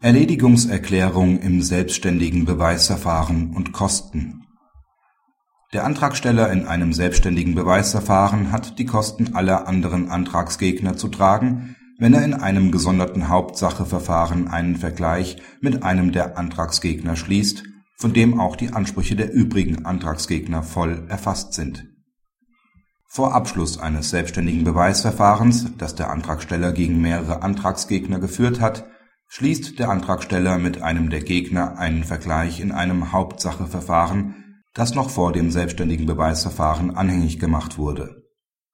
Erledigungserklärung im selbstständigen Beweisverfahren und Kosten Der Antragsteller in einem selbstständigen Beweisverfahren hat die Kosten aller anderen Antragsgegner zu tragen, wenn er in einem gesonderten Hauptsacheverfahren einen Vergleich mit einem der Antragsgegner schließt, von dem auch die Ansprüche der übrigen Antragsgegner voll erfasst sind. Vor Abschluss eines selbstständigen Beweisverfahrens, das der Antragsteller gegen mehrere Antragsgegner geführt hat schließt der Antragsteller mit einem der Gegner einen Vergleich in einem Hauptsacheverfahren, das noch vor dem selbstständigen Beweisverfahren anhängig gemacht wurde.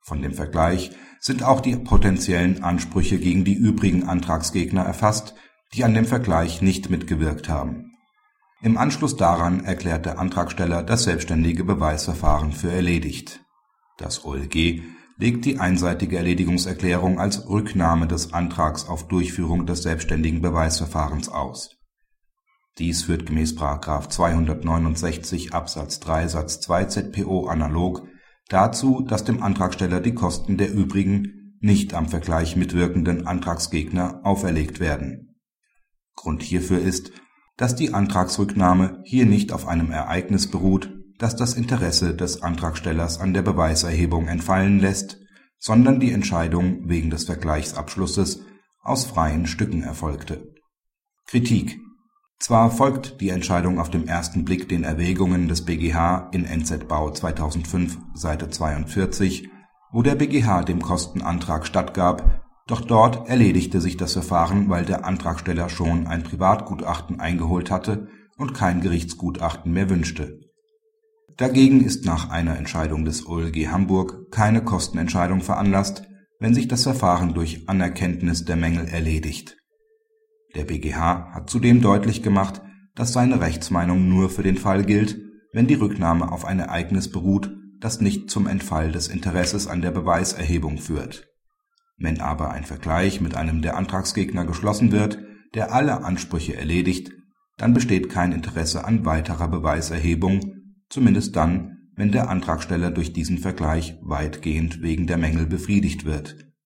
Von dem Vergleich sind auch die potenziellen Ansprüche gegen die übrigen Antragsgegner erfasst, die an dem Vergleich nicht mitgewirkt haben. Im Anschluss daran erklärt der Antragsteller das selbstständige Beweisverfahren für erledigt. Das OLG legt die einseitige Erledigungserklärung als Rücknahme des Antrags auf Durchführung des selbstständigen Beweisverfahrens aus. Dies führt gemäß § 269 Absatz 3 Satz 2 ZPO analog dazu, dass dem Antragsteller die Kosten der übrigen, nicht am Vergleich mitwirkenden Antragsgegner auferlegt werden. Grund hierfür ist, dass die Antragsrücknahme hier nicht auf einem Ereignis beruht das das Interesse des Antragstellers an der Beweiserhebung entfallen lässt, sondern die Entscheidung wegen des Vergleichsabschlusses aus freien Stücken erfolgte. Kritik Zwar folgt die Entscheidung auf dem ersten Blick den Erwägungen des BGH in NZ Bau 2005 Seite 42, wo der BGH dem Kostenantrag stattgab, doch dort erledigte sich das Verfahren, weil der Antragsteller schon ein Privatgutachten eingeholt hatte und kein Gerichtsgutachten mehr wünschte Dagegen ist nach einer Entscheidung des OLG Hamburg keine Kostenentscheidung veranlasst, wenn sich das Verfahren durch Anerkenntnis der Mängel erledigt. Der BGH hat zudem deutlich gemacht, dass seine Rechtsmeinung nur für den Fall gilt, wenn die Rücknahme auf ein Ereignis beruht, das nicht zum Entfall des Interesses an der Beweiserhebung führt. Wenn aber ein Vergleich mit einem der Antragsgegner geschlossen wird, der alle Ansprüche erledigt, dann besteht kein Interesse an weiterer Beweiserhebung zumindest dann, wenn der Antragsteller durch diesen Vergleich weitgehend wegen der Mängel befriedigt wird